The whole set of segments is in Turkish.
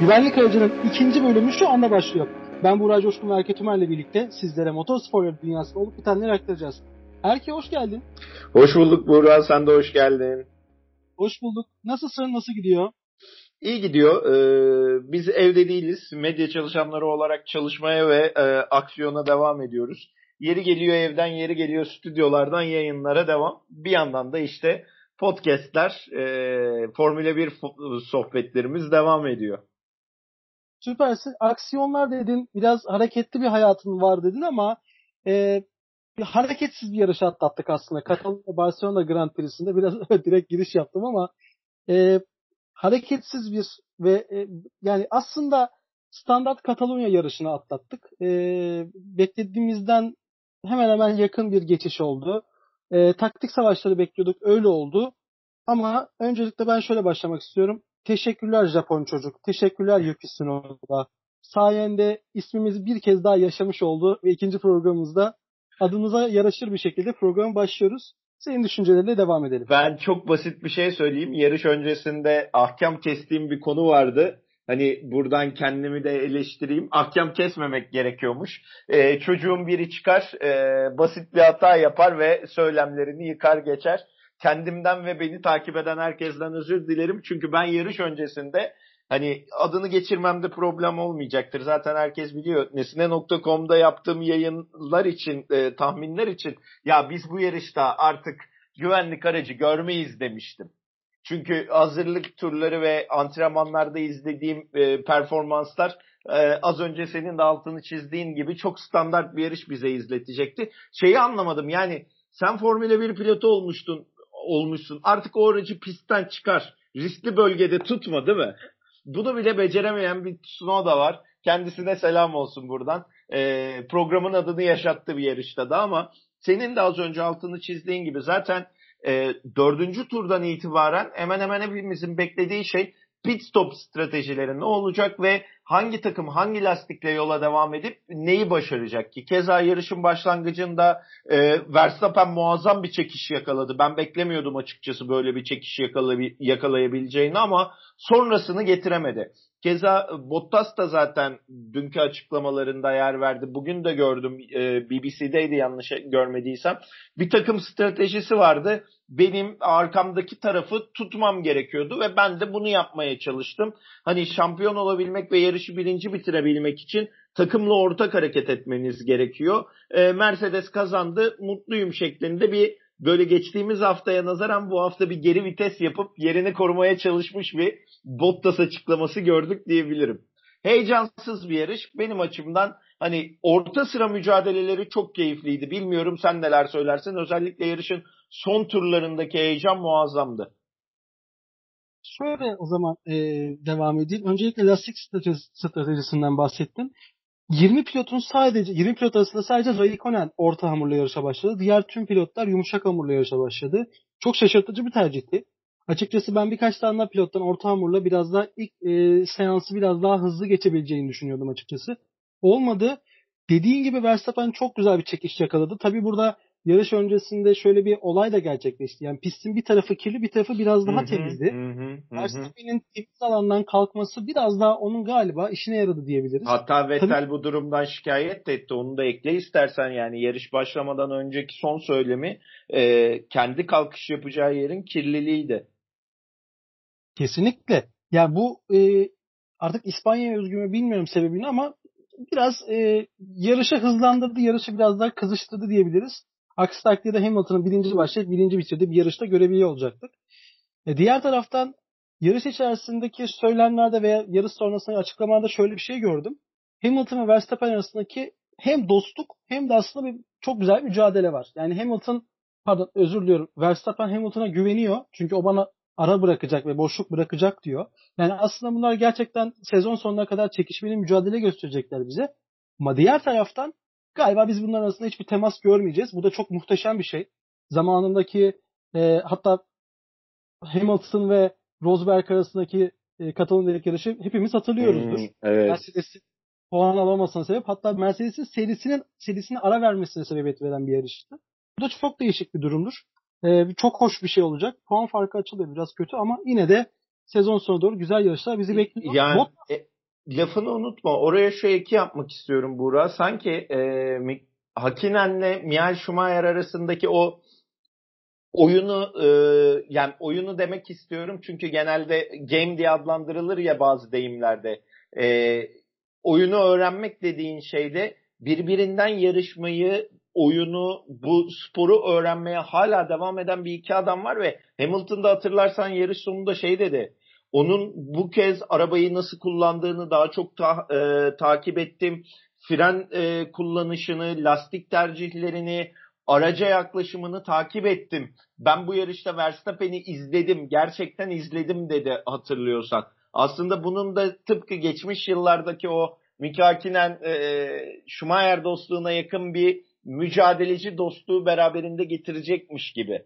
Güvenlik aracının ikinci bölümü şu anda başlıyor. Ben Burak Coşkun ve Erke Tümer'le birlikte sizlere motorspor dünyasında olup bitenleri aktaracağız. Erke hoş geldin. Hoş bulduk Burak, sen de hoş geldin. Hoş bulduk. Nasılsın, nasıl gidiyor? İyi gidiyor. Ee, biz evde değiliz. Medya çalışanları olarak çalışmaya ve e, aksiyona devam ediyoruz. Yeri geliyor evden, yeri geliyor stüdyolardan yayınlara devam. Bir yandan da işte podcastler, e, Formula 1 sohbetlerimiz devam ediyor. Süpersin. Aksiyonlar dedin, biraz hareketli bir hayatın var dedin ama e, bir hareketsiz bir yarış atlattık aslında. Katalonya Barcelona Grand Prix'sinde biraz direkt giriş yaptım ama e, hareketsiz bir ve e, yani aslında standart Katalonya yarışını atlattık. E, beklediğimizden hemen hemen yakın bir geçiş oldu. E, taktik savaşları bekliyorduk. Öyle oldu. Ama öncelikle ben şöyle başlamak istiyorum. Teşekkürler Japon çocuk. Teşekkürler Yuki Tsunoda. Sayende ismimiz bir kez daha yaşamış oldu ve ikinci programımızda adımıza yaraşır bir şekilde programa başlıyoruz. Senin düşüncelerine devam edelim. Ben çok basit bir şey söyleyeyim. Yarış öncesinde ahkam kestiğim bir konu vardı. Hani buradan kendimi de eleştireyim. Ahkam kesmemek gerekiyormuş. Ee, çocuğun biri çıkar, e, basit bir hata yapar ve söylemlerini yıkar geçer. Kendimden ve beni takip eden herkesten özür dilerim. Çünkü ben yarış öncesinde hani adını geçirmemde problem olmayacaktır. Zaten herkes biliyor. Nesine.com'da yaptığım yayınlar için, e, tahminler için ya biz bu yarışta artık güvenlik aracı görmeyiz demiştim. Çünkü hazırlık turları ve antrenmanlarda izlediğim e, performanslar e, az önce senin de altını çizdiğin gibi çok standart bir yarış bize izletecekti. Şeyi anlamadım yani sen Formula 1 pilotu olmuştun olmuşsun. Artık o aracı pistten çıkar. Riskli bölgede tutma değil mi? Bunu bile beceremeyen bir Tsunoda var. Kendisine selam olsun buradan. E, programın adını yaşattı bir yarışta da ama senin de az önce altını çizdiğin gibi zaten e, dördüncü turdan itibaren hemen hemen hepimizin beklediği şey pit stop stratejileri ne olacak ve hangi takım hangi lastikle yola devam edip neyi başaracak ki? Keza yarışın başlangıcında e, Verstappen muazzam bir çekiş yakaladı. Ben beklemiyordum açıkçası böyle bir çekiş yakalayabileceğini ama sonrasını getiremedi. Keza Bottas da zaten dünkü açıklamalarında yer verdi. Bugün de gördüm e, BBC'deydi yanlış görmediysem. Bir takım stratejisi vardı. Benim arkamdaki tarafı tutmam gerekiyordu ve ben de bunu yapmaya çalıştım. Hani şampiyon olabilmek ve yarışı birinci bitirebilmek için takımla ortak hareket etmeniz gerekiyor. E, Mercedes kazandı, mutluyum şeklinde bir böyle geçtiğimiz haftaya nazaran bu hafta bir geri vites yapıp yerini korumaya çalışmış bir Bottas açıklaması gördük diyebilirim. Heyecansız bir yarış. Benim açımdan hani orta sıra mücadeleleri çok keyifliydi. Bilmiyorum sen neler söylersin. Özellikle yarışın son turlarındaki heyecan muazzamdı. Şöyle o zaman e, devam edeyim. Öncelikle lastik stratejisinden bahsettim. 20 pilotun sadece 20 pilot arasında sadece Raikkonen orta hamurla yarışa başladı. Diğer tüm pilotlar yumuşak hamurla yarışa başladı. Çok şaşırtıcı bir tercihti. Açıkçası ben birkaç tane pilottan orta hamurla biraz daha ilk e, seansı biraz daha hızlı geçebileceğini düşünüyordum açıkçası. Olmadı. Dediğin gibi Verstappen çok güzel bir çekiş yakaladı. Tabi burada yarış öncesinde şöyle bir olay da gerçekleşti. Yani pistin bir tarafı kirli bir tarafı biraz daha temizdi. Verstappen'in temiz alandan kalkması biraz daha onun galiba işine yaradı diyebiliriz. Hatta Vettel Tabii, bu durumdan şikayet etti. Onu da ekle istersen yani yarış başlamadan önceki son söylemi e, kendi kalkış yapacağı yerin kirliliğiydi. Kesinlikle. Yani bu e, artık İspanya'ya özgü mü bilmiyorum sebebini ama biraz e, yarışı hızlandırdı, yarışı biraz daha kızıştırdı diyebiliriz. Aksi takdirde Hamilton'ın birinci başlayıp birinci bitirdiği bir yarışta görebiliyor olacaktık. E, diğer taraftan yarış içerisindeki söylemlerde veya yarış sonrasındaki açıklamalarda şöyle bir şey gördüm. Hamilton ve Verstappen arasındaki hem dostluk hem de aslında bir çok güzel bir mücadele var. Yani Hamilton pardon özür diliyorum. Verstappen Hamilton'a güveniyor. Çünkü o bana ara bırakacak ve boşluk bırakacak diyor. Yani aslında bunlar gerçekten sezon sonuna kadar çekişmeli mücadele gösterecekler bize. Ama diğer taraftan galiba biz bunların arasında hiçbir temas görmeyeceğiz. Bu da çok muhteşem bir şey. Zamanındaki e, hatta Hamilton ve Rosberg arasındaki e, Katalonya'daki yarışı hepimiz hatırlıyoruzdur. Hmm, evet. Mercedes'in puan alamasına sebep hatta Mercedes'in serisinin serisine ara vermesine sebebiyet veren bir yarıştı. Bu da çok değişik bir durumdur. Ee, çok hoş bir şey olacak. Puan farkı açılıyor biraz kötü ama yine de sezon sonu doğru güzel yarışlar bizi bekliyor. Yani Bot... e, lafını unutma. Oraya şu eki yapmak istiyorum Buğra. Sanki e, Hakinen'le Michael Schumacher arasındaki o oyunu e, yani oyunu demek istiyorum çünkü genelde game diye adlandırılır ya bazı deyimlerde. E, oyunu öğrenmek dediğin şeyde birbirinden yarışmayı, oyunu, bu sporu öğrenmeye hala devam eden bir iki adam var ve Hamilton'da hatırlarsan yarış sonunda şey dedi. Onun bu kez arabayı nasıl kullandığını daha çok ta, e, takip ettim. Fren e, kullanışını, lastik tercihlerini, araca yaklaşımını takip ettim. Ben bu yarışta Verstappen'i izledim, gerçekten izledim dedi hatırlıyorsan. Aslında bunun da tıpkı geçmiş yıllardaki o Mikakinen e, Schumacher dostluğuna yakın bir mücadeleci dostluğu beraberinde getirecekmiş gibi.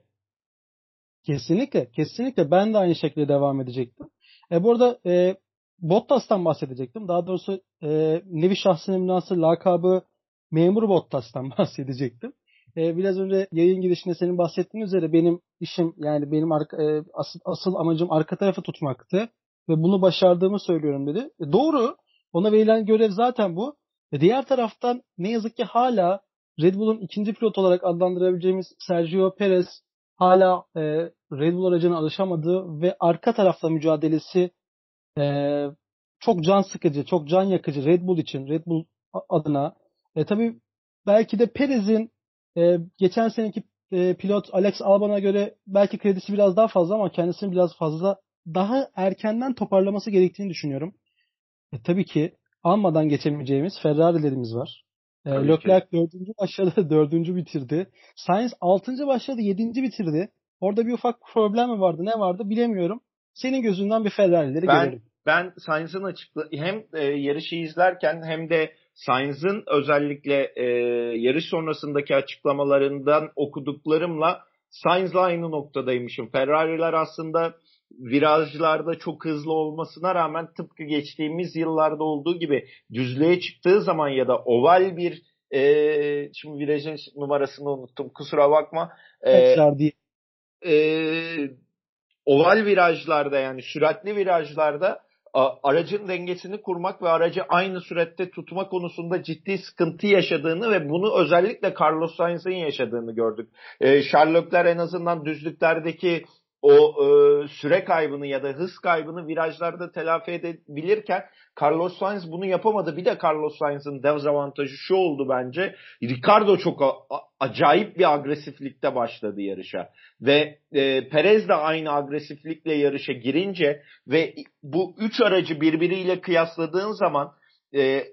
Kesinlikle, kesinlikle ben de aynı şekilde devam edecektim. E burada e, Bottas'tan bahsedecektim. Daha doğrusu e, nevi şahsının münasır lakabı memur Bottas'tan bahsedecektim. E, biraz önce yayın girişinde senin bahsettiğin üzere benim işim yani benim arka, e, asıl, asıl amacım arka tarafı tutmaktı ve bunu başardığımı söylüyorum dedi. E, doğru. Ona verilen görev zaten bu. Ve diğer taraftan ne yazık ki hala Red Bull'un ikinci pilot olarak adlandırabileceğimiz Sergio Perez hala e, Red Bull aracına alışamadığı ve arka tarafta mücadelesi e, çok can sıkıcı, çok can yakıcı Red Bull için, Red Bull adına. E, tabii belki de Perez'in e, geçen seneki e, pilot Alex Albon'a göre belki kredisi biraz daha fazla ama kendisini biraz fazla daha erkenden toparlaması gerektiğini düşünüyorum. E, tabii ki almadan geçemeyeceğimiz Ferrari'lerimiz var. E, Leclerc dördüncü başladı, dördüncü bitirdi. Sainz altıncı başladı, yedinci bitirdi. Orada bir ufak problem mi vardı, ne vardı bilemiyorum. Senin gözünden bir Ferrari'leri ben, görelim. Ben Sainz'ın açıkla hem e, yarışı izlerken hem de Sainz'ın özellikle e, yarış sonrasındaki açıklamalarından okuduklarımla Sainz'la aynı noktadaymışım. Ferrari'ler aslında virajlarda çok hızlı olmasına rağmen tıpkı geçtiğimiz yıllarda olduğu gibi düzlüğe çıktığı zaman ya da oval bir e, şimdi virajın numarasını unuttum kusura bakma. E, değil. E, oval virajlarda yani süratli virajlarda aracın dengesini kurmak ve aracı aynı sürette tutma konusunda ciddi sıkıntı yaşadığını ve bunu özellikle Carlos Sainz'in yaşadığını gördük. E, Sherlockler en azından düzlüklerdeki o e, süre kaybını ya da hız kaybını virajlarda telafi edebilirken Carlos Sainz bunu yapamadı. Bir de Carlos Sainz'ın dezavantajı şu oldu bence. Ricardo çok a- acayip bir agresiflikte başladı yarışa. Ve e, Perez de aynı agresiflikle yarışa girince ve bu üç aracı birbiriyle kıyasladığın zaman e,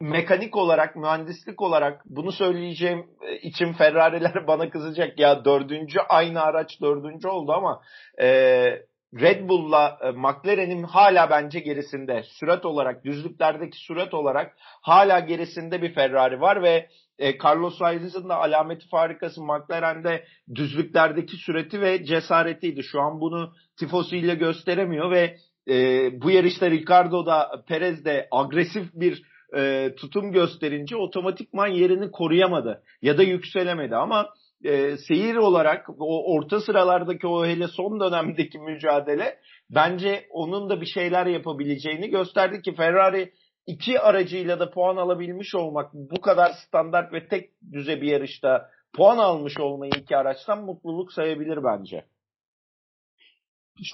mekanik olarak, mühendislik olarak bunu söyleyeceğim e, için Ferrari'ler bana kızacak. Ya dördüncü aynı araç dördüncü oldu ama e, Red Bull'la e, McLaren'in hala bence gerisinde. Sürat olarak, düzlüklerdeki sürat olarak hala gerisinde bir Ferrari var ve e, Carlos Sainz'in de alameti farikası McLaren'de düzlüklerdeki süreti ve cesaretiydi. Şu an bunu tifosi ile gösteremiyor ve e, bu yarışta Ricardo da Perez de agresif bir e, tutum gösterince otomatikman yerini koruyamadı ya da yükselemedi ama e, seyir olarak o orta sıralardaki o hele son dönemdeki mücadele bence onun da bir şeyler yapabileceğini gösterdi ki Ferrari iki aracıyla da puan alabilmiş olmak bu kadar standart ve tek düze bir yarışta puan almış olmayı iki araçtan mutluluk sayabilir bence.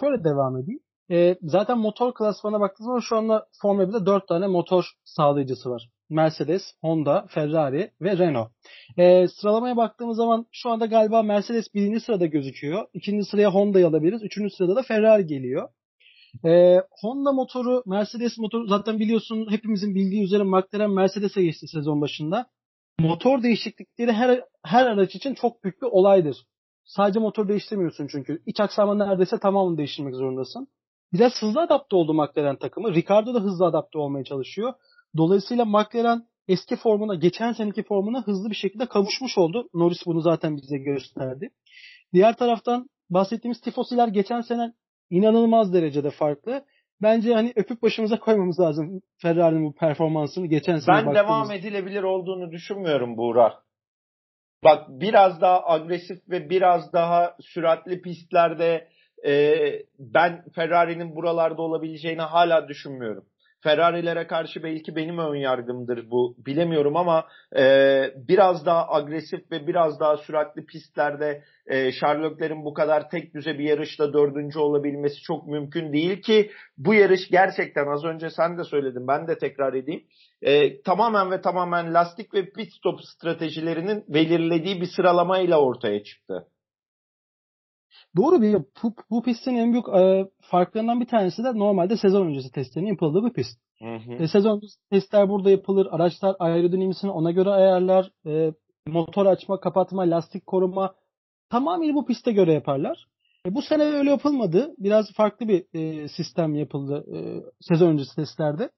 Şöyle devam edeyim. E, zaten motor klasmanına baktığınız zaman şu anda Formula 1'de 4 tane motor sağlayıcısı var. Mercedes, Honda, Ferrari ve Renault. E, sıralamaya baktığımız zaman şu anda galiba Mercedes birinci sırada gözüküyor. İkinci sıraya Honda'yı alabiliriz. Üçüncü sırada da Ferrari geliyor. E, Honda motoru, Mercedes motoru zaten biliyorsun hepimizin bildiği üzere McLaren Mercedes'e geçti sezon başında. Motor değişiklikleri her her araç için çok büyük bir olaydır. Sadece motor değiştirmiyorsun çünkü. İç aksamı neredeyse tamamını değiştirmek zorundasın. Biraz hızlı adapte oldu McLaren takımı. Ricardo da hızlı adapte olmaya çalışıyor. Dolayısıyla McLaren eski formuna, geçen seneki formuna hızlı bir şekilde kavuşmuş oldu. Norris bunu zaten bize gösterdi. Diğer taraftan bahsettiğimiz tifosiler geçen sene inanılmaz derecede farklı. Bence hani öpüp başımıza koymamız lazım Ferrari'nin bu performansını geçen sene Ben devam edilebilir olduğunu düşünmüyorum Buğra. Bak biraz daha agresif ve biraz daha süratli pistlerde e, ben Ferrari'nin buralarda olabileceğini hala düşünmüyorum. Ferrari'lere karşı belki benim ön yargımdır bu bilemiyorum ama e, biraz daha agresif ve biraz daha süratli pistlerde e, Sherlock'lerin bu kadar tek düze bir yarışta dördüncü olabilmesi çok mümkün değil ki bu yarış gerçekten az önce sen de söyledin ben de tekrar edeyim e, tamamen ve tamamen lastik ve pit stop stratejilerinin belirlediği bir sıralamayla ortaya çıktı. Doğru bir bu, bu pistin en büyük e, farklarından bir tanesi de normalde sezon öncesi testlerinin yapıldığı bir pist. Hı hı. E, sezon öncesi testler burada yapılır. Araçlar aerodinamisini ona göre ayarlar. E, motor açma, kapatma, lastik koruma tamamıyla bu piste göre yaparlar. E, bu sene öyle yapılmadı. Biraz farklı bir e, sistem yapıldı e, sezon öncesi testlerde.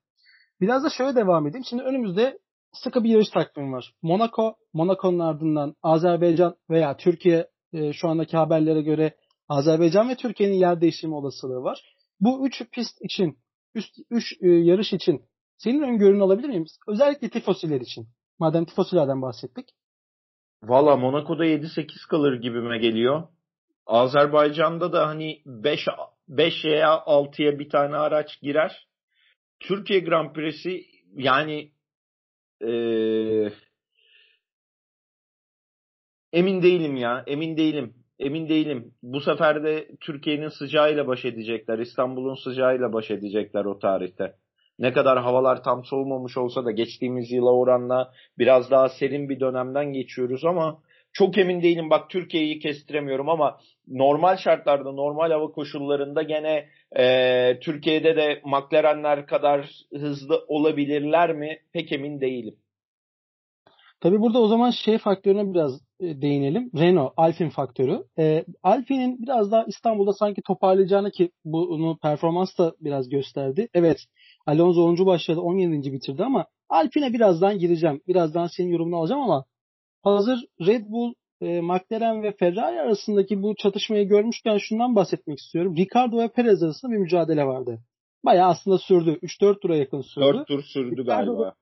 Biraz da şöyle devam edeyim. Şimdi önümüzde sıkı bir yarış takvimi var. Monaco, Monaco'nun ardından Azerbaycan veya Türkiye e, şu andaki haberlere göre Azerbaycan ve Türkiye'nin yer değiştirme olasılığı var. Bu üç pist için, üst, üç e, yarış için senin öngörünü alabilir miyim? Özellikle tifosiler için. Madem tifosilerden bahsettik. Valla Monaco'da 7-8 kalır gibime geliyor. Azerbaycan'da da hani 5 5 veya 6'ya bir tane araç girer. Türkiye Grand Prix'si yani ee, emin değilim ya. Emin değilim. Emin değilim. Bu sefer de Türkiye'nin sıcağıyla baş edecekler. İstanbul'un sıcağıyla baş edecekler o tarihte. Ne kadar havalar tam soğumamış olsa da geçtiğimiz yıla oranla biraz daha serin bir dönemden geçiyoruz ama çok emin değilim. Bak Türkiye'yi kestiremiyorum ama normal şartlarda, normal hava koşullarında gene e, Türkiye'de de McLaren'ler kadar hızlı olabilirler mi? Pek emin değilim. Tabii burada o zaman şey faktörüne biraz değinelim. Renault, Alpine faktörü. E, Alpine'in biraz daha İstanbul'da sanki toparlayacağını ki bunu performans da biraz gösterdi. Evet Alonso 10. başladı 17. bitirdi ama Alpine birazdan gireceğim. Birazdan senin yorumunu alacağım ama hazır Red Bull, e, McLaren ve Ferrari arasındaki bu çatışmayı görmüşken şundan bahsetmek istiyorum. Ricardo ve Perez arasında bir mücadele vardı. Bayağı aslında sürdü. 3-4 tura yakın sürdü. 4 tur sürdü Ricardo galiba.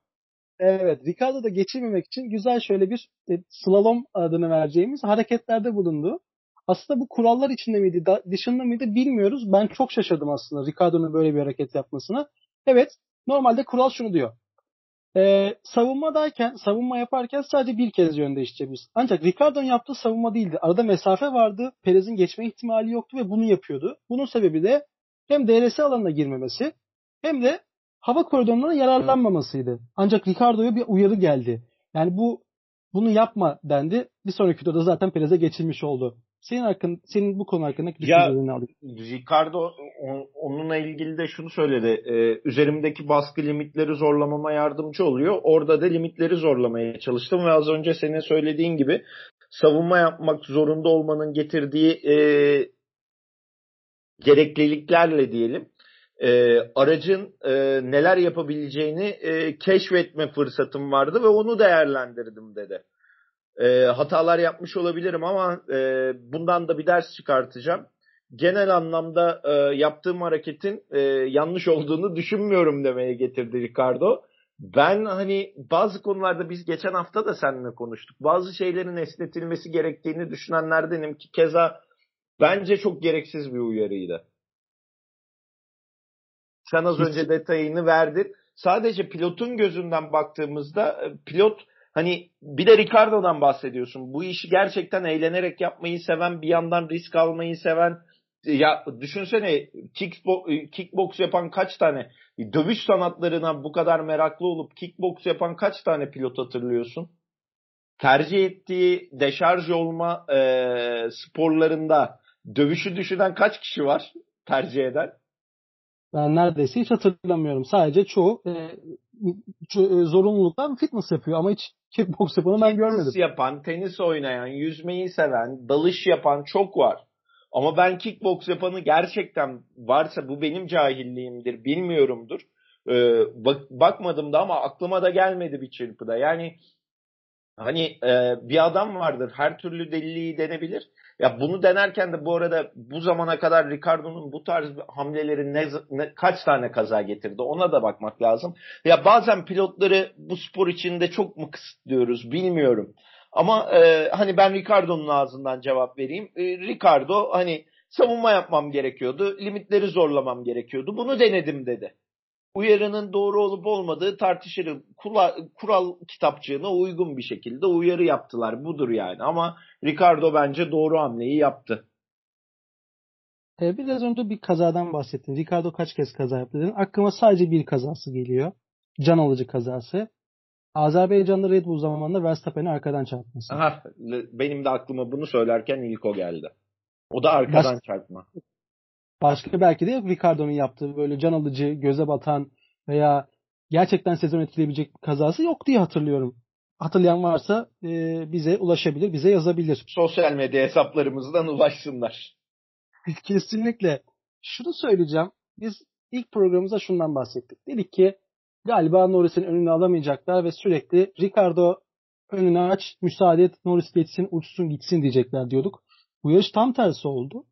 Da, evet. Ricardo da geçirmemek için güzel şöyle bir e, slalom adını vereceğimiz hareketlerde bulundu. Aslında bu kurallar içinde miydi, dışında mıydı bilmiyoruz. Ben çok şaşırdım aslında Ricardo'nun böyle bir hareket yapmasına. Evet, normalde kural şunu diyor. Ee, savunmadayken, savunma yaparken sadece bir kez yön değiştirebiliriz. Ancak Ricardo'nun yaptığı savunma değildi. Arada mesafe vardı. Perez'in geçme ihtimali yoktu ve bunu yapıyordu. Bunun sebebi de hem DRS alanına girmemesi hem de hava koridorundan yararlanmamasıydı. Ancak Ricardo'ya bir uyarı geldi. Yani bu bunu yapma dendi. Bir sonraki turda zaten Perez'e geçilmiş oldu. Senin hakkın, senin bu konu hakkındaki düşüncelerini alayım. Ricardo onunla ilgili de şunu söyledi. E, üzerimdeki baskı limitleri zorlamama yardımcı oluyor. Orada da limitleri zorlamaya çalıştım ve az önce senin söylediğin gibi savunma yapmak zorunda olmanın getirdiği e, gerekliliklerle diyelim e, aracın e, neler yapabileceğini e, keşfetme fırsatım vardı ve onu değerlendirdim dedi. E, hatalar yapmış olabilirim ama e, bundan da bir ders çıkartacağım. Genel anlamda e, yaptığım hareketin e, yanlış olduğunu düşünmüyorum demeye getirdi Ricardo. Ben hani bazı konularda biz geçen hafta da seninle konuştuk. Bazı şeylerin esnetilmesi gerektiğini düşünenlerdenim ki keza bence çok gereksiz bir uyarıydı. Sen az önce detayını verdin. Sadece pilotun gözünden baktığımızda e, pilot Hani bir de Ricardo'dan bahsediyorsun. Bu işi gerçekten eğlenerek yapmayı seven, bir yandan risk almayı seven. Ya düşünsene kickbox, kickbox yapan kaç tane, dövüş sanatlarına bu kadar meraklı olup kickbox yapan kaç tane pilot hatırlıyorsun? Tercih ettiği deşarj olma e, sporlarında dövüşü düşünen kaç kişi var tercih eden? Ben neredeyse hiç hatırlamıyorum. Sadece çoğu e, ço- e, zorunluluktan fitness yapıyor ama hiç kickbox yapanı ben görmedim. Fitness yapan, tenis oynayan, yüzmeyi seven, dalış yapan çok var. Ama ben kickbox yapanı gerçekten varsa bu benim cahilliğimdir, bilmiyorumdur. Ee, bak, bakmadım da ama aklıma da gelmedi bir çırpıda. Yani hani e, bir adam vardır her türlü deliliği denebilir. Ya bunu denerken de bu arada bu zamana kadar Ricardo'nun bu tarz hamleleri ne, ne, kaç tane kaza getirdi ona da bakmak lazım. Ya bazen pilotları bu spor içinde çok mu kısıtlıyoruz bilmiyorum. Ama e, hani ben Ricardo'nun ağzından cevap vereyim. E, Ricardo hani savunma yapmam gerekiyordu. Limitleri zorlamam gerekiyordu. Bunu denedim dedi. Uyarının doğru olup olmadığı tartışılır. Kula, kural kitapçığına uygun bir şekilde uyarı yaptılar. Budur yani. Ama Ricardo bence doğru hamleyi yaptı. Ee, biraz önce bir kazadan bahsettin. Ricardo kaç kez kaza yaptı dedin. Aklıma sadece bir kazası geliyor. Can alıcı kazası. Azerbaycan'da Red Bull zamanında Verstappen'i arkadan çarpması. Aha, benim de aklıma bunu söylerken ilk o geldi. O da arkadan Baş... çarpma. Başka belki de Ricardo'nun yaptığı böyle can alıcı, göze batan veya gerçekten sezon etkileyebilecek bir kazası yok diye hatırlıyorum. Hatırlayan varsa e, bize ulaşabilir, bize yazabilir. Sosyal medya hesaplarımızdan ulaşsınlar. Kesinlikle. Şunu söyleyeceğim. Biz ilk programımızda şundan bahsettik. Dedik ki galiba Norris'in önünü alamayacaklar ve sürekli Ricardo önünü aç, müsaade et, Norris geçsin, uçsun gitsin diyecekler diyorduk. Bu yarış tam tersi oldu.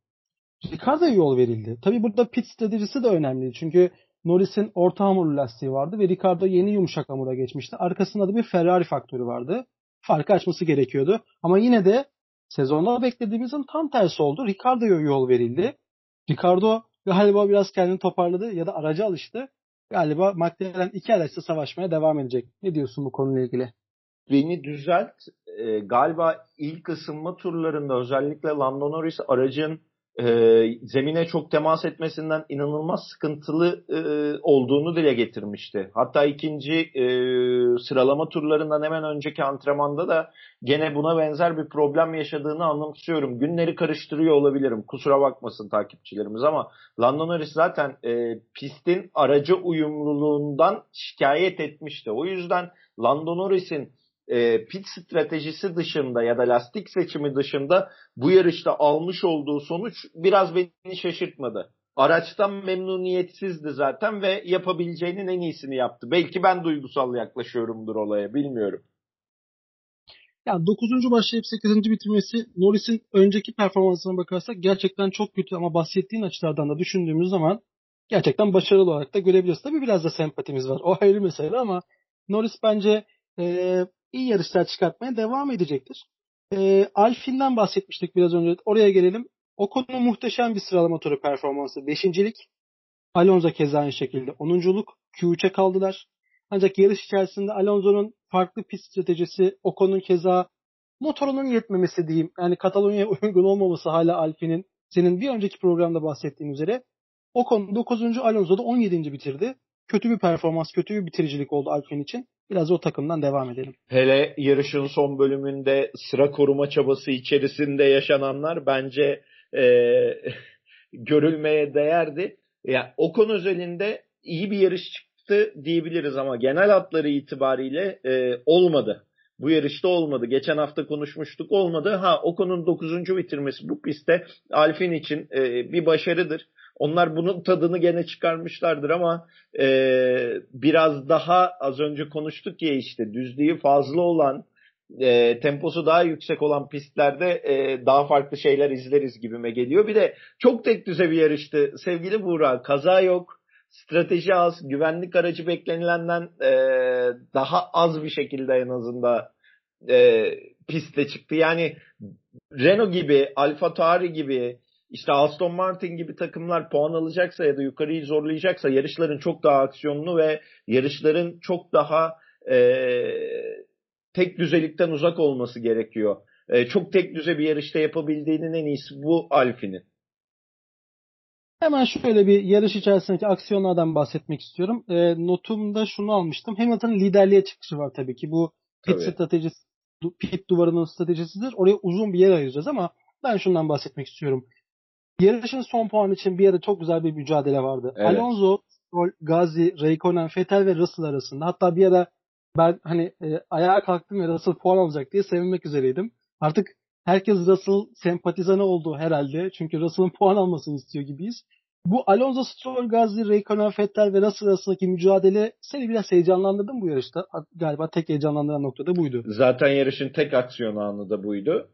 Ricardo'ya yol verildi. Tabii burada pit stratejisi de önemli. Çünkü Norris'in orta hamurlu lastiği vardı ve Ricardo yeni yumuşak hamura geçmişti. Arkasında da bir Ferrari faktörü vardı. Farkı açması gerekiyordu. Ama yine de sezonda beklediğimizin tam tersi oldu. Ricardo'ya yol verildi. Ricardo galiba biraz kendini toparladı ya da araca alıştı. Galiba McLaren iki araçla savaşmaya devam edecek. Ne diyorsun bu konuyla ilgili? Beni düzelt. E, galiba ilk ısınma turlarında özellikle Lando Norris aracın e, zemine çok temas etmesinden inanılmaz sıkıntılı e, olduğunu dile getirmişti. Hatta ikinci e, sıralama turlarından hemen önceki antrenmanda da gene buna benzer bir problem yaşadığını anımsıyorum. Günleri karıştırıyor olabilirim. Kusura bakmasın takipçilerimiz ama Lando Norris zaten e, pistin aracı uyumluluğundan şikayet etmişti. O yüzden Lando Norris'in e, pit stratejisi dışında ya da lastik seçimi dışında bu yarışta almış olduğu sonuç biraz beni şaşırtmadı. Araçtan memnuniyetsizdi zaten ve yapabileceğinin en iyisini yaptı. Belki ben duygusal yaklaşıyorumdur olaya bilmiyorum. Yani 9. başlayıp 8. bitirmesi Norris'in önceki performansına bakarsak gerçekten çok kötü ama bahsettiğin açılardan da düşündüğümüz zaman gerçekten başarılı olarak da görebiliyoruz. Tabii biraz da sempatimiz var. O ayrı mesele ama Norris bence e, iyi yarışlar çıkartmaya devam edecektir. E, Alfin'den bahsetmiştik biraz önce. Oraya gelelim. O konu muhteşem bir sıralama turu performansı. Beşincilik. Alonso keza aynı şekilde. Onunculuk. Q3'e kaldılar. Ancak yarış içerisinde Alonso'nun farklı pist stratejisi, Ocon'un keza motorunun yetmemesi diyeyim. Yani Katalonya'ya uygun olmaması hala Alfin'in. Senin bir önceki programda bahsettiğin üzere. Ocon 9. Alonso da 17. bitirdi. Kötü bir performans, kötü bir bitiricilik oldu Alfin için. Biraz o takımdan devam edelim. Hele yarışın son bölümünde sıra koruma çabası içerisinde yaşananlar bence e, görülmeye değerdi. Yani o konu özelinde iyi bir yarış çıktı diyebiliriz ama genel hatları itibariyle e, olmadı. Bu yarışta olmadı. Geçen hafta konuşmuştuk olmadı. Ha Ocon'un 9. bitirmesi bu pistte Alfin için e, bir başarıdır. Onlar bunun tadını gene çıkarmışlardır ama e, biraz daha az önce konuştuk ya işte düzlüğü fazla olan e, temposu daha yüksek olan pistlerde e, daha farklı şeyler izleriz gibime geliyor. Bir de çok tek düze bir yarıştı. Sevgili Buğra kaza yok. Strateji az. Güvenlik aracı beklenilenden e, daha az bir şekilde en azından e, piste çıktı. Yani Renault gibi, Alfa Tauri gibi, işte Aston Martin gibi takımlar puan alacaksa ya da yukarıyı zorlayacaksa yarışların çok daha aksiyonlu ve yarışların çok daha e, tek düzelikten uzak olması gerekiyor. E, çok tek düze bir yarışta yapabildiğinin en iyisi bu Alfi'nin. Hemen şöyle bir yarış içerisindeki aksiyonlardan bahsetmek istiyorum. E, notumda şunu almıştım. Hamilton'ın liderliğe çıkışı var tabii ki. Bu pit tabii. stratejisi, pit duvarının stratejisidir. Oraya uzun bir yer ayıracağız ama ben şundan bahsetmek istiyorum. Yarışın son puan için bir yere çok güzel bir mücadele vardı. Evet. Alonso, Gazi, Raikkonen, Vettel ve Russell arasında. Hatta bir ara ben hani e, ayağa kalktım ve Russell puan alacak diye sevinmek üzereydim. Artık herkes Russell sempatizanı oldu herhalde. Çünkü Russell'ın puan almasını istiyor gibiyiz. Bu Alonso, Stroll, Gazi, Raikkonen, Vettel ve Russell arasındaki mücadele seni biraz heyecanlandırdı mı bu yarışta? Galiba tek heyecanlandıran nokta da buydu. Zaten yarışın tek aksiyon anı da buydu.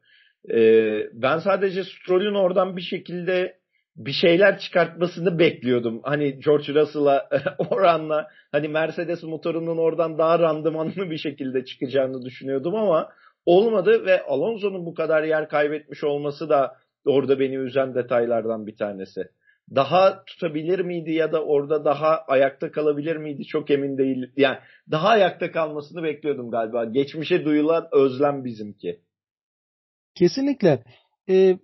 Ee, ben sadece Stroll'ün oradan bir şekilde bir şeyler çıkartmasını bekliyordum. Hani George Russell'a oranla hani Mercedes motorunun oradan daha randımanlı bir şekilde çıkacağını düşünüyordum ama olmadı ve Alonso'nun bu kadar yer kaybetmiş olması da orada beni üzen detaylardan bir tanesi. Daha tutabilir miydi ya da orada daha ayakta kalabilir miydi çok emin değil. Yani daha ayakta kalmasını bekliyordum galiba. Geçmişe duyulan özlem bizimki. Kesinlikle. Ee,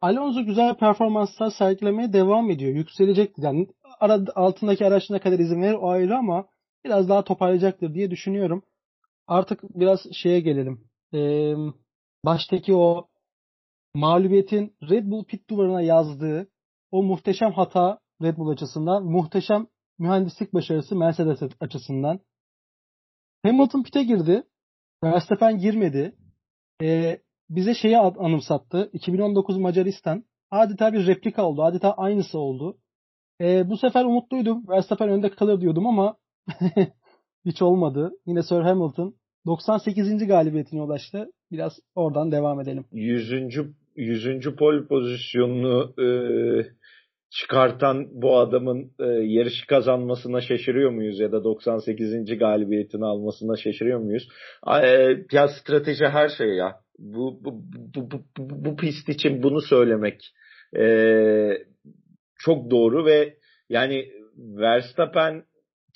Alonso güzel performanslar sergilemeye devam ediyor. Yükselecektir. Yani ara, altındaki araç ne kadar izin verir o ayrı ama biraz daha toparlayacaktır diye düşünüyorum. Artık biraz şeye gelelim. Ee, baştaki o mağlubiyetin Red Bull pit duvarına yazdığı o muhteşem hata Red Bull açısından, muhteşem mühendislik başarısı Mercedes açısından. Hamilton pit'e girdi. Verstappen girmedi. Ee, bize şeyi anımsattı. 2019 Macaristan. Adeta bir replika oldu. Adeta aynısı oldu. Ee, bu sefer umutluydum. Verstappen önde kalır diyordum ama hiç olmadı. Yine Sir Hamilton 98. galibiyetine ulaştı. Biraz oradan devam edelim. 100. 100. pol pozisyonunu e, çıkartan bu adamın e, yarışı kazanmasına şaşırıyor muyuz ya da 98. galibiyetini almasına şaşırıyor muyuz? E, ya strateji her şey ya. Bu bu, bu, bu, bu, bu pist için bunu söylemek e, çok doğru ve yani Verstappen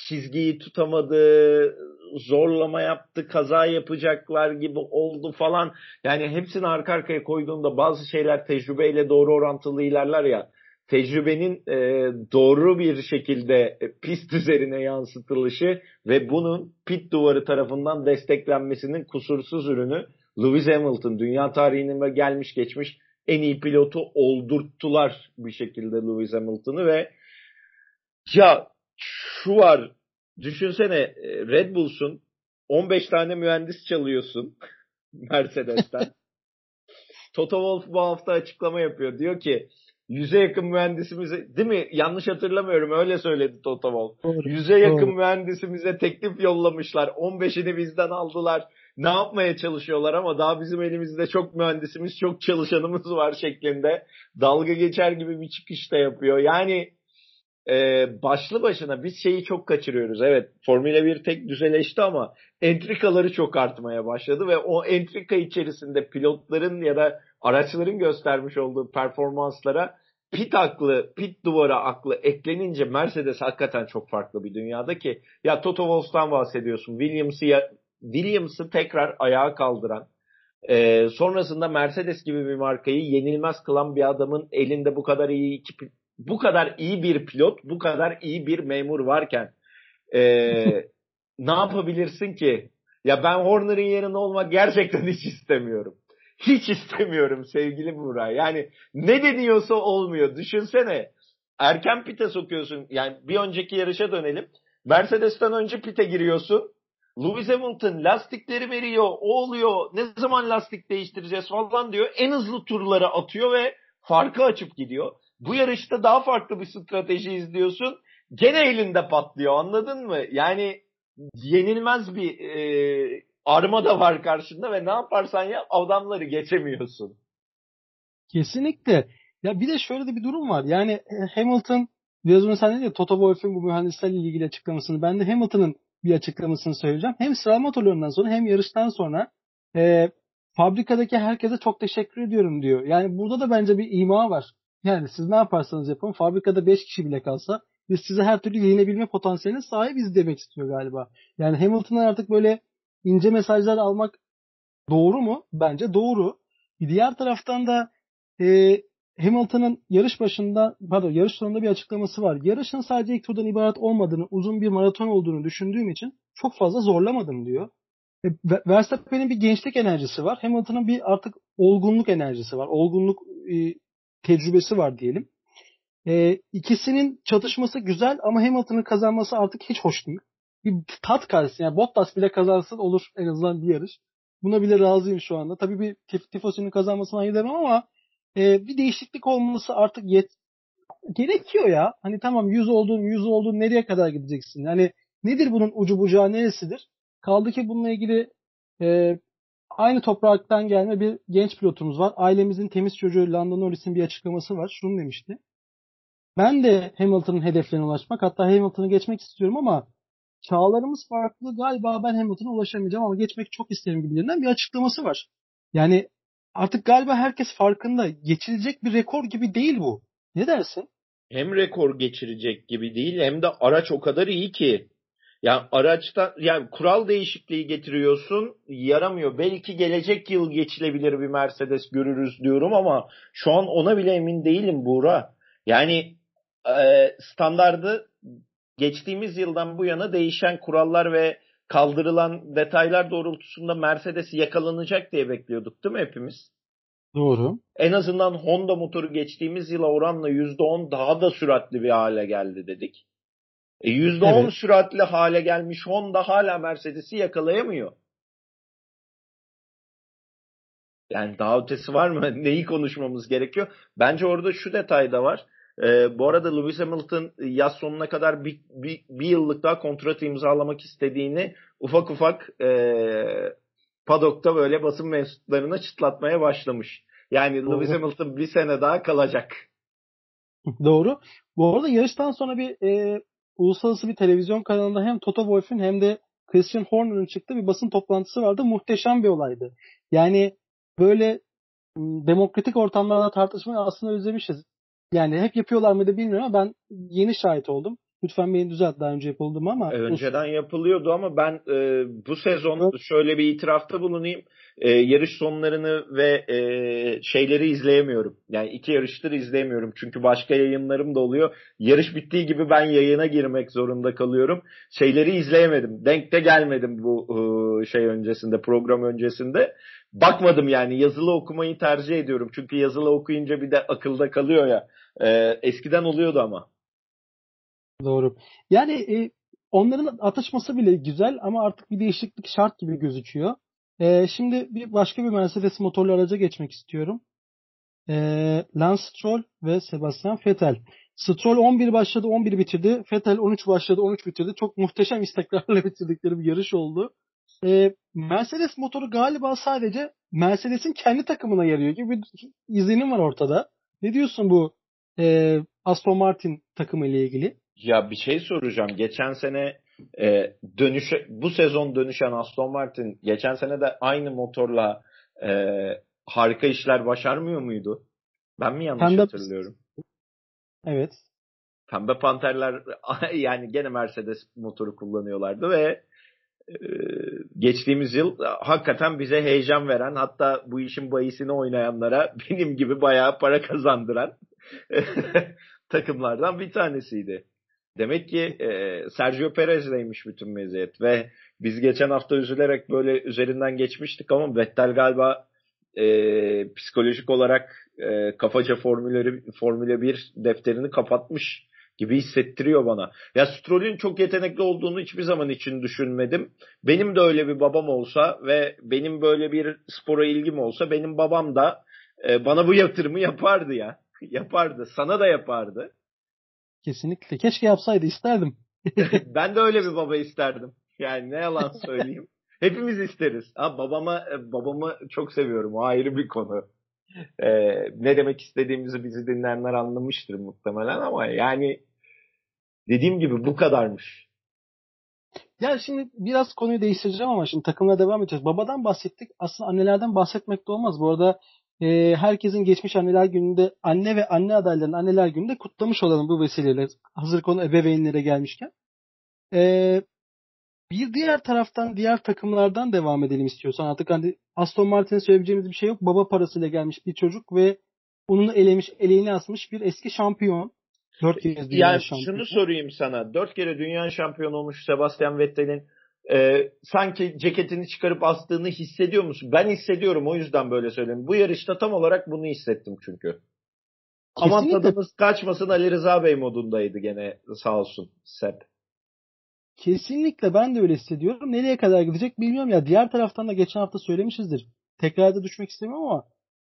çizgiyi tutamadı, zorlama yaptı, kaza yapacaklar gibi oldu falan. Yani hepsini arka arkaya koyduğunda bazı şeyler tecrübeyle doğru orantılı ilerler ya. Tecrübenin e, doğru bir şekilde pist üzerine yansıtılışı ve bunun pit duvarı tarafından desteklenmesinin kusursuz ürünü Lewis Hamilton dünya tarihinin gelmiş geçmiş en iyi pilotu oldurttular bir şekilde Lewis Hamilton'ı ve ya şu var düşünsene e, Red Bull'sun 15 tane mühendis çalıyorsun Mercedes'ten. Toto Wolff bu hafta açıklama yapıyor. Diyor ki yüze yakın mühendisimize değil mi? Yanlış hatırlamıyorum. Öyle söyledi Toto Wolff. Yüze yakın doğru. mühendisimize teklif yollamışlar. 15'ini bizden aldılar. Ne yapmaya çalışıyorlar ama daha bizim elimizde çok mühendisimiz, çok çalışanımız var şeklinde dalga geçer gibi bir çıkış da yapıyor. Yani e, başlı başına biz şeyi çok kaçırıyoruz. Evet Formula 1 tek düzeleşti ama entrikaları çok artmaya başladı ve o entrika içerisinde pilotların ya da araçların göstermiş olduğu performanslara pit aklı, pit duvara aklı eklenince Mercedes hakikaten çok farklı bir dünyada ki ya Toto Wolff'tan bahsediyorsun. Williams'ı Williams'ı tekrar ayağa kaldıran e, sonrasında Mercedes gibi bir markayı yenilmez kılan bir adamın elinde bu kadar iyi iki bu kadar iyi bir pilot, bu kadar iyi bir memur varken e, ne yapabilirsin ki? Ya ben Horner'ın yerinde olmak gerçekten hiç istemiyorum. Hiç istemiyorum sevgili Burak. Yani ne deniyorsa olmuyor. Düşünsene. Erken pite sokuyorsun. Yani bir önceki yarışa dönelim. Mercedes'ten önce pite giriyorsun. Lewis Hamilton lastikleri veriyor. O oluyor. Ne zaman lastik değiştireceğiz falan diyor. En hızlı turları atıyor ve farkı açıp gidiyor. Bu yarışta daha farklı bir strateji izliyorsun. Gene elinde patlıyor anladın mı? Yani yenilmez bir e, arma da var karşında ve ne yaparsan ya adamları geçemiyorsun. Kesinlikle. Ya bir de şöyle de bir durum var. Yani e, Hamilton biraz önce sen dedin ya Toto Wolff'un bu mühendislerle ilgili açıklamasını. Ben de Hamilton'ın bir açıklamasını söyleyeceğim. Hem sıralama turlarından sonra hem yarıştan sonra e, fabrikadaki herkese çok teşekkür ediyorum diyor. Yani burada da bence bir ima var. Yani siz ne yaparsanız yapın fabrikada 5 kişi bile kalsa biz size her türlü yenebilme potansiyeline sahibiz demek istiyor galiba. Yani Hamilton'dan artık böyle ince mesajlar almak doğru mu? Bence doğru. Bir diğer taraftan da e, Hamilton'ın yarış başında pardon yarış sonunda bir açıklaması var. Yarışın sadece ilk turdan ibaret olmadığını, uzun bir maraton olduğunu düşündüğüm için çok fazla zorlamadım diyor. E, Verstappen'in bir gençlik enerjisi var. Hamilton'ın bir artık olgunluk enerjisi var. Olgunluk e, tecrübesi var diyelim. E, ikisinin çatışması güzel ama Hamilton'ın kazanması artık hiç hoş değil. Bir tat karşısında yani Bottas bile kazansın olur en azından bir yarış. Buna bile razıyım şu anda. Tabii bir tif Tifosi'nin kazanmasına hayır demem ama e, bir değişiklik olması artık yet gerekiyor ya. Hani tamam 100 oldun 100 oldun nereye kadar gideceksin? Yani nedir bunun ucu bucağı neresidir? Kaldı ki bununla ilgili e, aynı topraktan gelme bir genç pilotumuz var. Ailemizin temiz çocuğu Lando Norris'in bir açıklaması var. Şunu demişti. Ben de Hamilton'ın hedeflerine ulaşmak hatta Hamilton'ı geçmek istiyorum ama çağlarımız farklı galiba ben Hamilton'a ulaşamayacağım ama geçmek çok isterim gibilerinden bir açıklaması var. Yani artık galiba herkes farkında. Geçilecek bir rekor gibi değil bu. Ne dersin? Hem rekor geçirecek gibi değil hem de araç o kadar iyi ki. Yani araçta yani kural değişikliği getiriyorsun yaramıyor. Belki gelecek yıl geçilebilir bir Mercedes görürüz diyorum ama şu an ona bile emin değilim Buğra. Yani e, standardı geçtiğimiz yıldan bu yana değişen kurallar ve kaldırılan detaylar doğrultusunda Mercedes yakalanacak diye bekliyorduk değil mi hepimiz? Doğru. En azından Honda motoru geçtiğimiz yıla oranla %10 daha da süratli bir hale geldi dedik. E %10 evet. süratli hale gelmiş Honda hala Mercedes'i yakalayamıyor. Yani daha ötesi var mı? Neyi konuşmamız gerekiyor? Bence orada şu detay da var. Ee, bu arada Lewis Hamilton yaz sonuna kadar bir, bir, bir yıllık daha kontrat imzalamak istediğini ufak ufak e, padokta böyle basın mensuplarına çıtlatmaya başlamış. Yani Doğru. Lewis Hamilton bir sene daha kalacak. Doğru. Bu arada yarıştan sonra bir e, uluslararası bir televizyon kanalında hem Toto Wolff'ün hem de Christian Horner'ın çıktığı bir basın toplantısı vardı. Muhteşem bir olaydı. Yani böyle demokratik ortamlarda tartışmayı aslında özlemişiz. Yani hep yapıyorlar mıydı bilmiyorum ama ben yeni şahit oldum. Lütfen beni düzelt daha önce yapıldı mı ama. Önceden yapılıyordu ama ben e, bu sezon evet. şöyle bir itirafta bulunayım. E, yarış sonlarını ve e, şeyleri izleyemiyorum. Yani iki yarıştır izleyemiyorum. Çünkü başka yayınlarım da oluyor. Yarış bittiği gibi ben yayına girmek zorunda kalıyorum. Şeyleri izleyemedim. Denk de gelmedim bu e, şey öncesinde, program öncesinde. Bakmadım yani yazılı okumayı tercih ediyorum. Çünkü yazılı okuyunca bir de akılda kalıyor ya. E, eskiden oluyordu ama. Doğru. Yani e, onların atışması bile güzel ama artık bir değişiklik şart gibi gözüküyor. E, şimdi bir başka bir Mercedes motorlu araca geçmek istiyorum. E, Lance Stroll ve Sebastian Vettel. Stroll 11 başladı 11 bitirdi. Vettel 13 başladı 13 bitirdi. Çok muhteşem istikrarla bitirdikleri bir yarış oldu. E, Mercedes motoru galiba sadece Mercedes'in kendi takımına yarıyor gibi bir izlenim var ortada. Ne diyorsun bu e, Aston Martin takımı ile ilgili? Ya bir şey soracağım. Geçen sene e, dönüşe bu sezon dönüşen Aston Martin geçen sene de aynı motorla e, harika işler başarmıyor muydu? Ben mi yanlış Pembe... hatırlıyorum? Evet. Pembe Panterler yani gene Mercedes motoru kullanıyorlardı ve geçtiğimiz yıl hakikaten bize heyecan veren hatta bu işin bayisini oynayanlara benim gibi bayağı para kazandıran takımlardan bir tanesiydi. Demek ki e, Sergio Perez'leymiş bütün meziyet ve biz geçen hafta üzülerek böyle üzerinden geçmiştik ama Vettel galiba e, psikolojik olarak e, kafaca formülleri Formüle 1 defterini kapatmış gibi hissettiriyor bana. Ya Stroll'ün çok yetenekli olduğunu hiçbir zaman için düşünmedim. Benim de öyle bir babam olsa ve benim böyle bir spora ilgim olsa benim babam da e, bana bu yatırımı yapardı ya. yapardı. Sana da yapardı. Kesinlikle. Keşke yapsaydı isterdim. ben de öyle bir baba isterdim. Yani ne yalan söyleyeyim. Hepimiz isteriz. Ha, babama e, babamı çok seviyorum. O ayrı bir konu. Ee, ne demek istediğimizi bizi dinleyenler anlamıştır muhtemelen ama yani dediğim gibi bu kadarmış. Ya şimdi biraz konuyu değiştireceğim ama şimdi takımla devam edeceğiz. Babadan bahsettik. Aslında annelerden bahsetmek de olmaz. Bu arada e, herkesin geçmiş anneler gününde anne ve anne adaylarının anneler gününde kutlamış olalım bu vesileyle. Hazır konu ebeveynlere gelmişken. E, bir diğer taraftan diğer takımlardan devam edelim istiyorsan. Artık hani Aston Martin'e söyleyebileceğimiz bir şey yok. Baba parasıyla gelmiş bir çocuk ve onu elemiş, eleğini asmış bir eski şampiyon. Dört kere dünya yani şampiyonu. şunu sorayım sana. Dört kere dünya şampiyonu olmuş Sebastian Vettel'in e, sanki ceketini çıkarıp astığını hissediyor musun? Ben hissediyorum o yüzden böyle söylüyorum. Bu yarışta tam olarak bunu hissettim çünkü. Aman tadımız kaçmasın Ali Rıza Bey modundaydı gene sağ olsun Sep. Kesinlikle ben de öyle hissediyorum. Nereye kadar gidecek bilmiyorum ya. Diğer taraftan da geçen hafta söylemişizdir. Tekrar da düşmek istemiyorum ama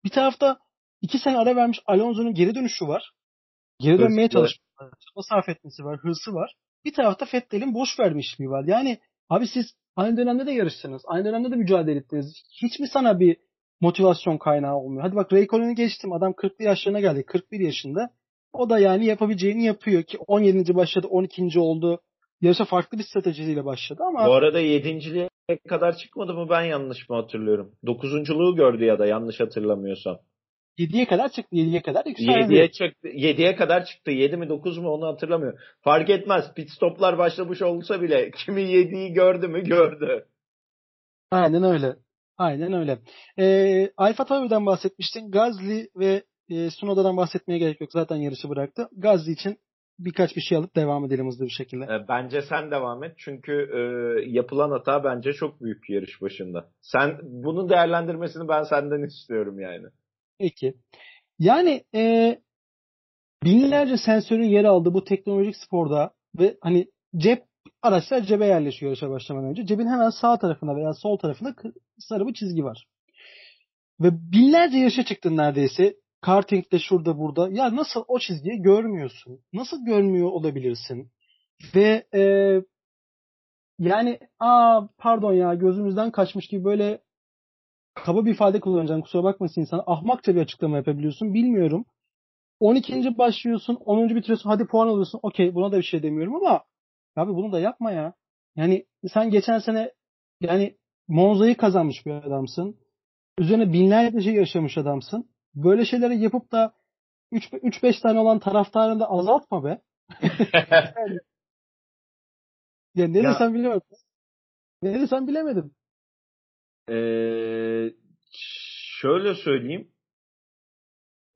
bir tarafta iki sene ara vermiş Alonso'nun geri dönüşü var. Geri dönmeye çalışması, çaba sarf etmesi var, hırsı var. Bir tarafta Fettel'in boş vermişliği var. Yani Abi siz aynı dönemde de yarıştınız. Aynı dönemde de mücadele ettiniz. Hiç mi sana bir motivasyon kaynağı olmuyor? Hadi bak Raycon'u geçtim. Adam 40'lı yaşlarına geldi. 41 yaşında. O da yani yapabileceğini yapıyor ki 17. başladı 12. oldu. yarışa farklı bir stratejiyle başladı ama Bu arada yedinciliğe kadar çıkmadı mı ben yanlış mı hatırlıyorum? Dokuzunculuğu gördü ya da yanlış hatırlamıyorsam. 7'ye kadar çıktı. 7'ye kadar yükseldi. 7'ye çıktı. 7'ye kadar çıktı. 7 mi 9 mu onu hatırlamıyorum. Fark etmez. Pit stoplar başlamış olsa bile kimi 7'yi gördü mü gördü. Aynen öyle. Aynen öyle. Ee, Alfa Tauri'den bahsetmiştin. Gazli ve e, Sunoda'dan bahsetmeye gerek yok. Zaten yarışı bıraktı. Gazli için birkaç bir şey alıp devam edelim hızlı bir şekilde. E, Bence sen devam et. Çünkü e, yapılan hata bence çok büyük yarış başında. Sen bunun değerlendirmesini ben senden istiyorum yani. Peki. Yani e, binlerce sensörün yer aldığı bu teknolojik sporda ve hani cep araçlar cebe yerleşiyor yarışa başlamadan önce. Cebin hemen sağ tarafında veya sol tarafında sarı bir çizgi var. Ve binlerce yarışa çıktın neredeyse. Karting'de şurada burada. Ya nasıl o çizgiyi görmüyorsun? Nasıl görmüyor olabilirsin? Ve e, yani aa pardon ya gözümüzden kaçmış gibi böyle kaba bir ifade kullanacağım kusura bakmasın insan. Ahmakça bir açıklama yapabiliyorsun. Bilmiyorum. 12. başlıyorsun. 10. bitiriyorsun. Hadi puan alıyorsun. Okey buna da bir şey demiyorum ama abi bunu da yapma ya. Yani sen geçen sene yani Monza'yı kazanmış bir adamsın. Üzerine binlerce şey yaşamış adamsın. Böyle şeyleri yapıp da 3-5 tane olan taraftarını da azaltma be. yani, ya ne ya, desem bilemedim. Ne desem bilemedim. Ee, şöyle söyleyeyim.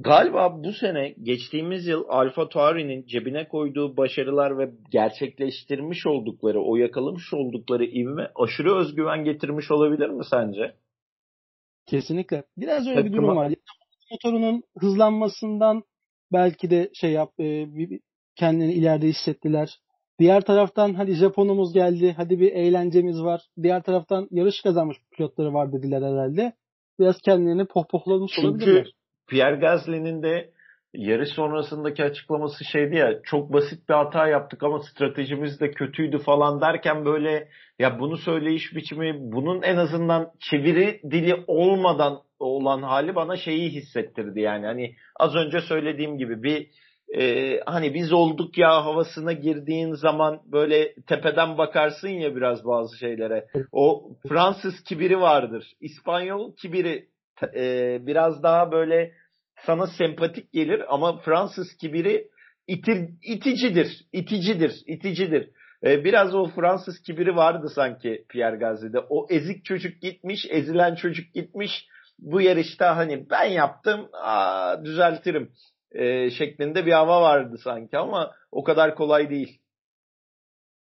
Galiba bu sene geçtiğimiz yıl Alfa Tauri'nin cebine koyduğu başarılar ve gerçekleştirmiş oldukları, o yakalamış oldukları ivme aşırı özgüven getirmiş olabilir mi sence? Kesinlikle. Biraz öyle Takıma... bir durum var. Motorunun hızlanmasından belki de şey yap, e, kendini ileride hissettiler. Diğer taraftan hadi Japonumuz geldi, hadi bir eğlencemiz var. Diğer taraftan yarış kazanmış pilotları var dediler herhalde. Biraz kendilerini pohpohlamış Çünkü olabilirler. Çünkü Pierre Gasly'nin de yarış sonrasındaki açıklaması şeydi ya çok basit bir hata yaptık ama stratejimiz de kötüydü falan derken böyle ya bunu söyleyiş biçimi bunun en azından çeviri dili olmadan olan hali bana şeyi hissettirdi yani hani az önce söylediğim gibi bir e, hani biz olduk ya havasına girdiğin zaman böyle tepeden bakarsın ya biraz bazı şeylere. O Fransız kibiri vardır. İspanyol kibiri e, biraz daha böyle sana sempatik gelir ama Fransız kibiri itir, iticidir, iticidir, iticidir. E, biraz o Fransız kibiri vardı sanki Pierre Gasly'de. O ezik çocuk gitmiş, ezilen çocuk gitmiş. Bu yarışta hani ben yaptım, aa, düzeltirim e, şeklinde bir hava vardı sanki ama o kadar kolay değil.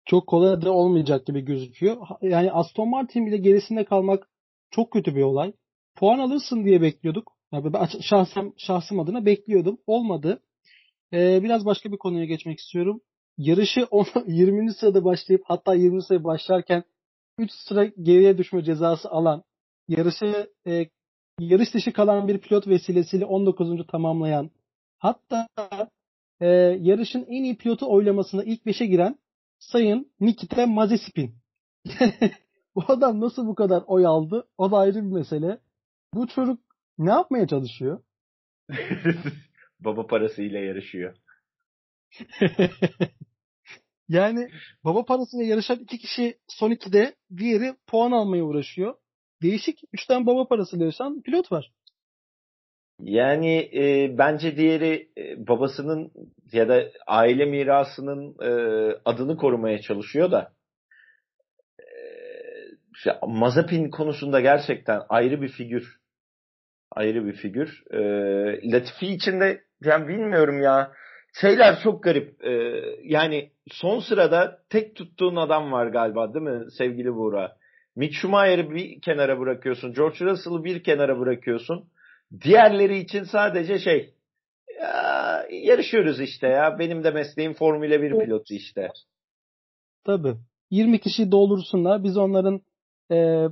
Çok kolay da olmayacak gibi gözüküyor. Yani Aston Martin bile gerisinde kalmak çok kötü bir olay. Puan alırsın diye bekliyorduk. Yani ben şahsım, şahsım adına bekliyordum. Olmadı. Ee, biraz başka bir konuya geçmek istiyorum. Yarışı 20. sırada başlayıp hatta 20. sıraya başlarken 3 sıra geriye düşme cezası alan yarışı e, yarış dışı kalan bir pilot vesilesiyle 19. tamamlayan Hatta e, yarışın en iyi pilotu oylamasında ilk 5'e giren Sayın Nikita Mazepin. bu adam nasıl bu kadar oy aldı? O da ayrı bir mesele. Bu çocuk ne yapmaya çalışıyor? baba parasıyla yarışıyor. yani baba parasıyla yarışan iki kişi son 2'de diğeri puan almaya uğraşıyor. Değişik 3 tane baba parasıyla yarışan pilot var. Yani e, bence diğeri e, babasının ya da aile mirasının e, adını korumaya çalışıyor da e, Mazepin konusunda gerçekten ayrı bir figür. Ayrı bir figür. E, Latifi için de yani bilmiyorum ya. Şeyler çok garip. E, yani son sırada tek tuttuğun adam var galiba değil mi sevgili Buğra? Mick Schumacher'ı bir kenara bırakıyorsun. George Russell'ı bir kenara bırakıyorsun. Diğerleri için sadece şey ya, yarışıyoruz işte ya. Benim de mesleğim Formula 1 pilotu işte. Tabii. 20 kişi doldursunlar. Biz onların e,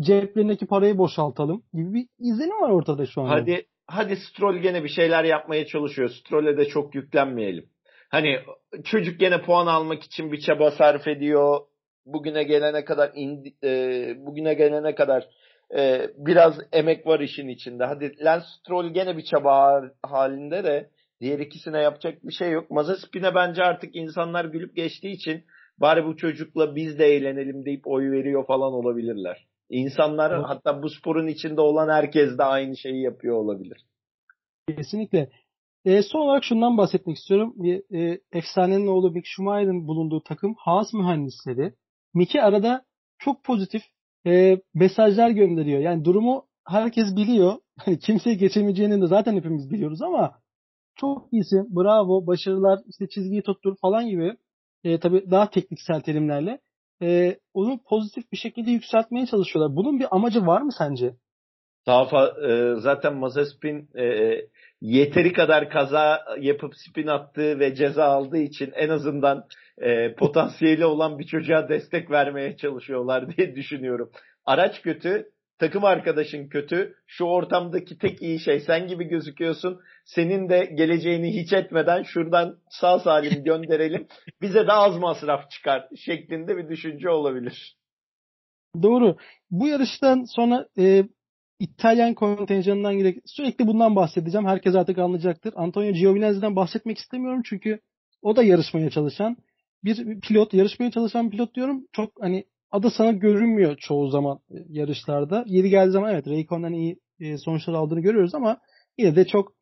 ceplerindeki parayı boşaltalım gibi bir izlenim var ortada şu an. Hadi hadi Stroll gene bir şeyler yapmaya çalışıyor. Stroll'e de çok yüklenmeyelim. Hani çocuk gene puan almak için bir çaba sarf ediyor. Bugüne gelene kadar indi, e, bugüne gelene kadar e, biraz emek var işin içinde. Hadi Lance Stroll gene bir çaba halinde de diğer ikisine yapacak bir şey yok. Mazepin'e bence artık insanlar gülüp geçtiği için bari bu çocukla biz de eğlenelim deyip oy veriyor falan olabilirler. İnsanlar evet. hatta bu sporun içinde olan herkes de aynı şeyi yapıyor olabilir. Kesinlikle. E, son olarak şundan bahsetmek istiyorum. Bir, e, efsanenin oğlu Mick Schumacher'ın bulunduğu takım Haas mühendisleri. Mick'i arada çok pozitif e, mesajlar gönderiyor. Yani durumu herkes biliyor. Hani kimseye geçemeyeceğini de zaten hepimiz biliyoruz ama çok iyisin, bravo, başarılar, işte çizgiyi tuttur falan gibi e, tabii daha tekniksel terimlerle e, onu pozitif bir şekilde yükseltmeye çalışıyorlar. Bunun bir amacı var mı sence? Daha e, zaten Mazepin e, yeteri kadar kaza yapıp spin attığı ve ceza aldığı için en azından e, potansiyeli olan bir çocuğa destek vermeye çalışıyorlar diye düşünüyorum. Araç kötü, takım arkadaşın kötü. Şu ortamdaki tek iyi şey sen gibi gözüküyorsun. Senin de geleceğini hiç etmeden şuradan sağ salim gönderelim. Bize de az masraf çıkar şeklinde bir düşünce olabilir. Doğru. Bu yarıştan sonra e, İtalyan kontenjanından girek sürekli bundan bahsedeceğim. Herkes artık anlayacaktır. Antonio Giovinazzi'den bahsetmek istemiyorum çünkü o da yarışmaya çalışan bir pilot, yarışmaya çalışan pilot diyorum. Çok hani adı sana görünmüyor çoğu zaman e, yarışlarda. Yeri geldiği zaman evet Raikkonen'den iyi e, sonuçlar aldığını görüyoruz ama yine de çok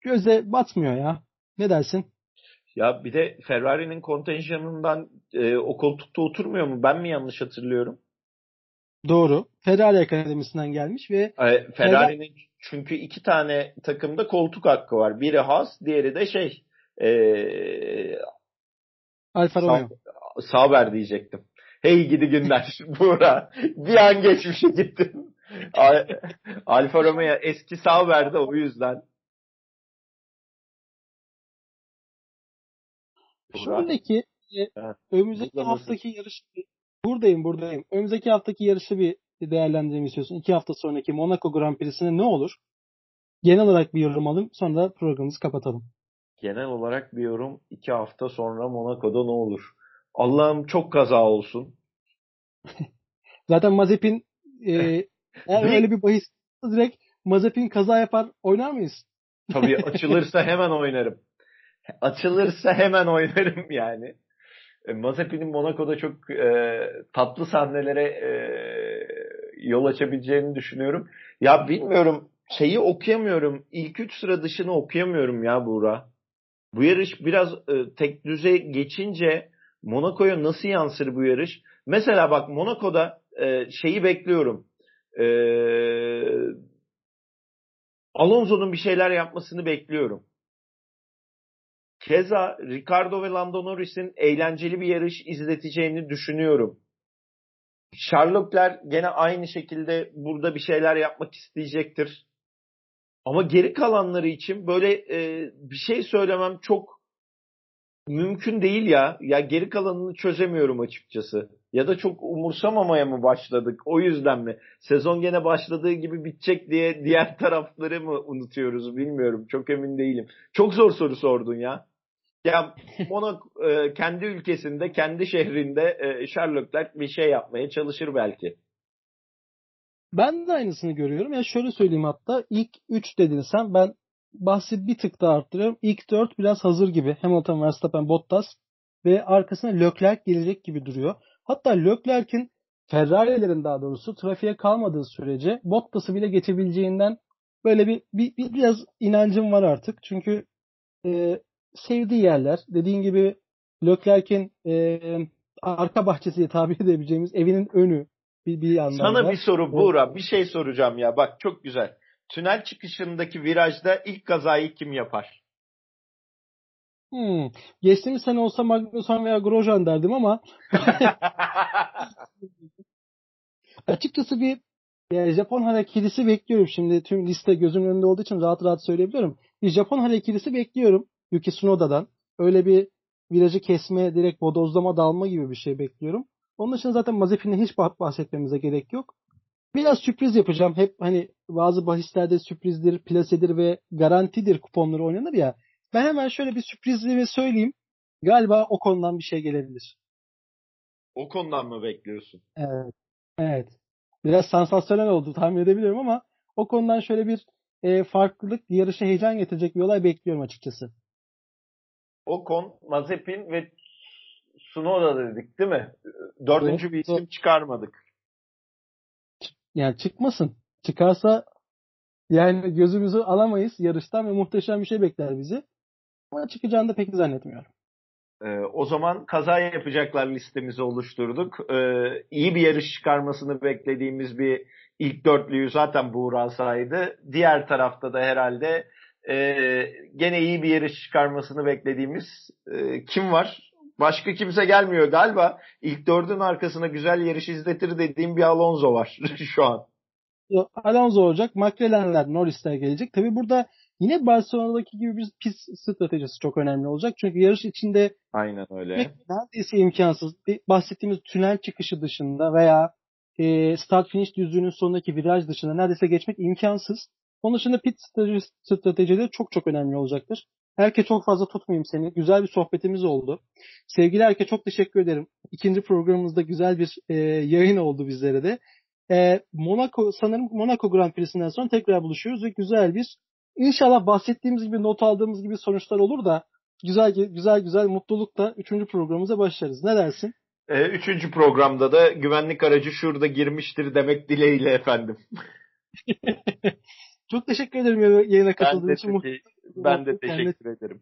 göze batmıyor ya. Ne dersin? Ya bir de Ferrari'nin kontenjanından e, o koltukta oturmuyor mu? Ben mi yanlış hatırlıyorum? Doğru. Ferrari Akademisi'nden gelmiş ve e, Ferrari'nin çünkü iki tane takımda koltuk hakkı var. Biri Haas, diğeri de şey e, Alfa Romeo. Sauber diyecektim. Hey gidi günler Buğra. Bir an geçmişe gittim. Alfa Romeo eski Sauber'de o yüzden. Şuradaki e, önümüzdeki haftaki yarış buradayım buradayım. Önümüzdeki haftaki yarışı bir değerlendirmek istiyorsun. İki hafta sonraki Monaco Grand Prix'sine ne olur? Genel olarak bir yorum alalım. Sonra da programımızı kapatalım. Genel olarak bir yorum. iki hafta sonra Monaco'da ne olur? Allah'ım çok kaza olsun. Zaten Mazepin e, eğer öyle bir bahis direkt Mazepin kaza yapar oynar mıyız? Tabii açılırsa hemen oynarım. Açılırsa hemen oynarım yani. E, Mazepin'in Monaco'da çok e, tatlı sahnelere e, yol açabileceğini düşünüyorum. Ya bilmiyorum şeyi okuyamıyorum. İlk üç sıra dışını okuyamıyorum ya Buğra. Bu yarış biraz e, tek düze geçince Monaco'ya nasıl yansır bu yarış? Mesela bak Monaco'da e, şeyi bekliyorum. E, Alonso'nun bir şeyler yapmasını bekliyorum. Keza Ricardo ve Lando Norris'in eğlenceli bir yarış izleteceğini düşünüyorum. Sherlockler gene aynı şekilde burada bir şeyler yapmak isteyecektir. Ama geri kalanları için böyle e, bir şey söylemem çok mümkün değil ya. Ya geri kalanını çözemiyorum açıkçası. Ya da çok umursamamaya mı başladık? O yüzden mi? Sezon gene başladığı gibi bitecek diye diğer tarafları mı unutuyoruz bilmiyorum. Çok emin değilim. Çok zor soru sordun ya. Ya ona e, kendi ülkesinde, kendi şehrinde e, Sherlockler bir şey yapmaya çalışır belki. Ben de aynısını görüyorum. Ya şöyle söyleyeyim hatta ilk 3 dedin sen ben bahsi bir tık daha arttırıyorum. İlk 4 biraz hazır gibi. Hamilton, Verstappen, Bottas ve arkasına Leclerc gelecek gibi duruyor. Hatta Leclerc'in Ferrari'lerin daha doğrusu trafiğe kalmadığı sürece Bottas'ı bile geçebileceğinden böyle bir, bir, bir biraz inancım var artık. Çünkü e, sevdiği yerler. Dediğin gibi Leclerc'in e, arka bahçesi diye tabir edebileceğimiz evinin önü bir, bir anlamda. Sana bir soru Buğra. Bir şey soracağım ya. Bak çok güzel. Tünel çıkışındaki virajda ilk kazayı kim yapar? Hmm. Geçtiğimiz sene olsa Magnussen veya Grosjean derdim ama açıkçası bir yani Japon hareketisi bekliyorum. Şimdi tüm liste gözümün önünde olduğu için rahat rahat söyleyebilirim. Bir Japon hareketisi bekliyorum. Yuki Tsunoda'dan. Öyle bir virajı kesme, direkt bodozlama dalma gibi bir şey bekliyorum. Onun dışında zaten Mazepin'den hiç bahsetmemize gerek yok. Biraz sürpriz yapacağım. Hep hani bazı bahislerde sürprizdir, plasedir ve garantidir kuponları oynanır ya. Ben hemen şöyle bir sürprizli söyleyeyim. Galiba o konudan bir şey gelebilir. O konudan mı bekliyorsun? Evet. Evet. Biraz sansasyonel oldu tahmin edebiliyorum ama o konudan şöyle bir e, farklılık, yarışa heyecan getirecek bir olay bekliyorum açıkçası. Ocon, Mazepin ve Sunoda dedik değil mi? Dördüncü bir isim çıkarmadık. Yani çıkmasın. Çıkarsa yani gözümüzü alamayız yarıştan ve muhteşem bir şey bekler bizi. Ama çıkacağını da pek zannetmiyorum. Ee, o zaman kaza yapacaklar listemizi oluşturduk. Ee, iyi bir yarış çıkarmasını beklediğimiz bir ilk dörtlüyü zaten Buğra saydı. Diğer tarafta da herhalde e, gene iyi bir yarış çıkarmasını beklediğimiz e, kim var? Başka kimse gelmiyor galiba. İlk dördün arkasına güzel yarış izletir dediğim bir Alonso var şu an. Alonso olacak. McLaren'ler, Norris'ler gelecek. Tabi burada yine Barcelona'daki gibi bir pist stratejisi çok önemli olacak. Çünkü yarış içinde Aynen öyle. neredeyse imkansız. Bahsettiğimiz tünel çıkışı dışında veya e, start finish düzlüğünün sonundaki viraj dışında neredeyse geçmek imkansız. Onun dışında pit stratejileri çok çok önemli olacaktır. Erke çok fazla tutmayayım seni. Güzel bir sohbetimiz oldu. Sevgili Erke çok teşekkür ederim. İkinci programımızda güzel bir e, yayın oldu bizlere de. E, Monaco sanırım Monaco Grand Prix'sinden sonra tekrar buluşuyoruz ve güzel bir İnşallah bahsettiğimiz gibi not aldığımız gibi sonuçlar olur da güzel güzel güzel mutlulukla üçüncü programımıza başlarız. Ne dersin? Ee, üçüncü programda da güvenlik aracı şurada girmiştir demek dileğiyle efendim. Çok teşekkür ederim yayına katıldığın için. Ben de teşekkür ederim.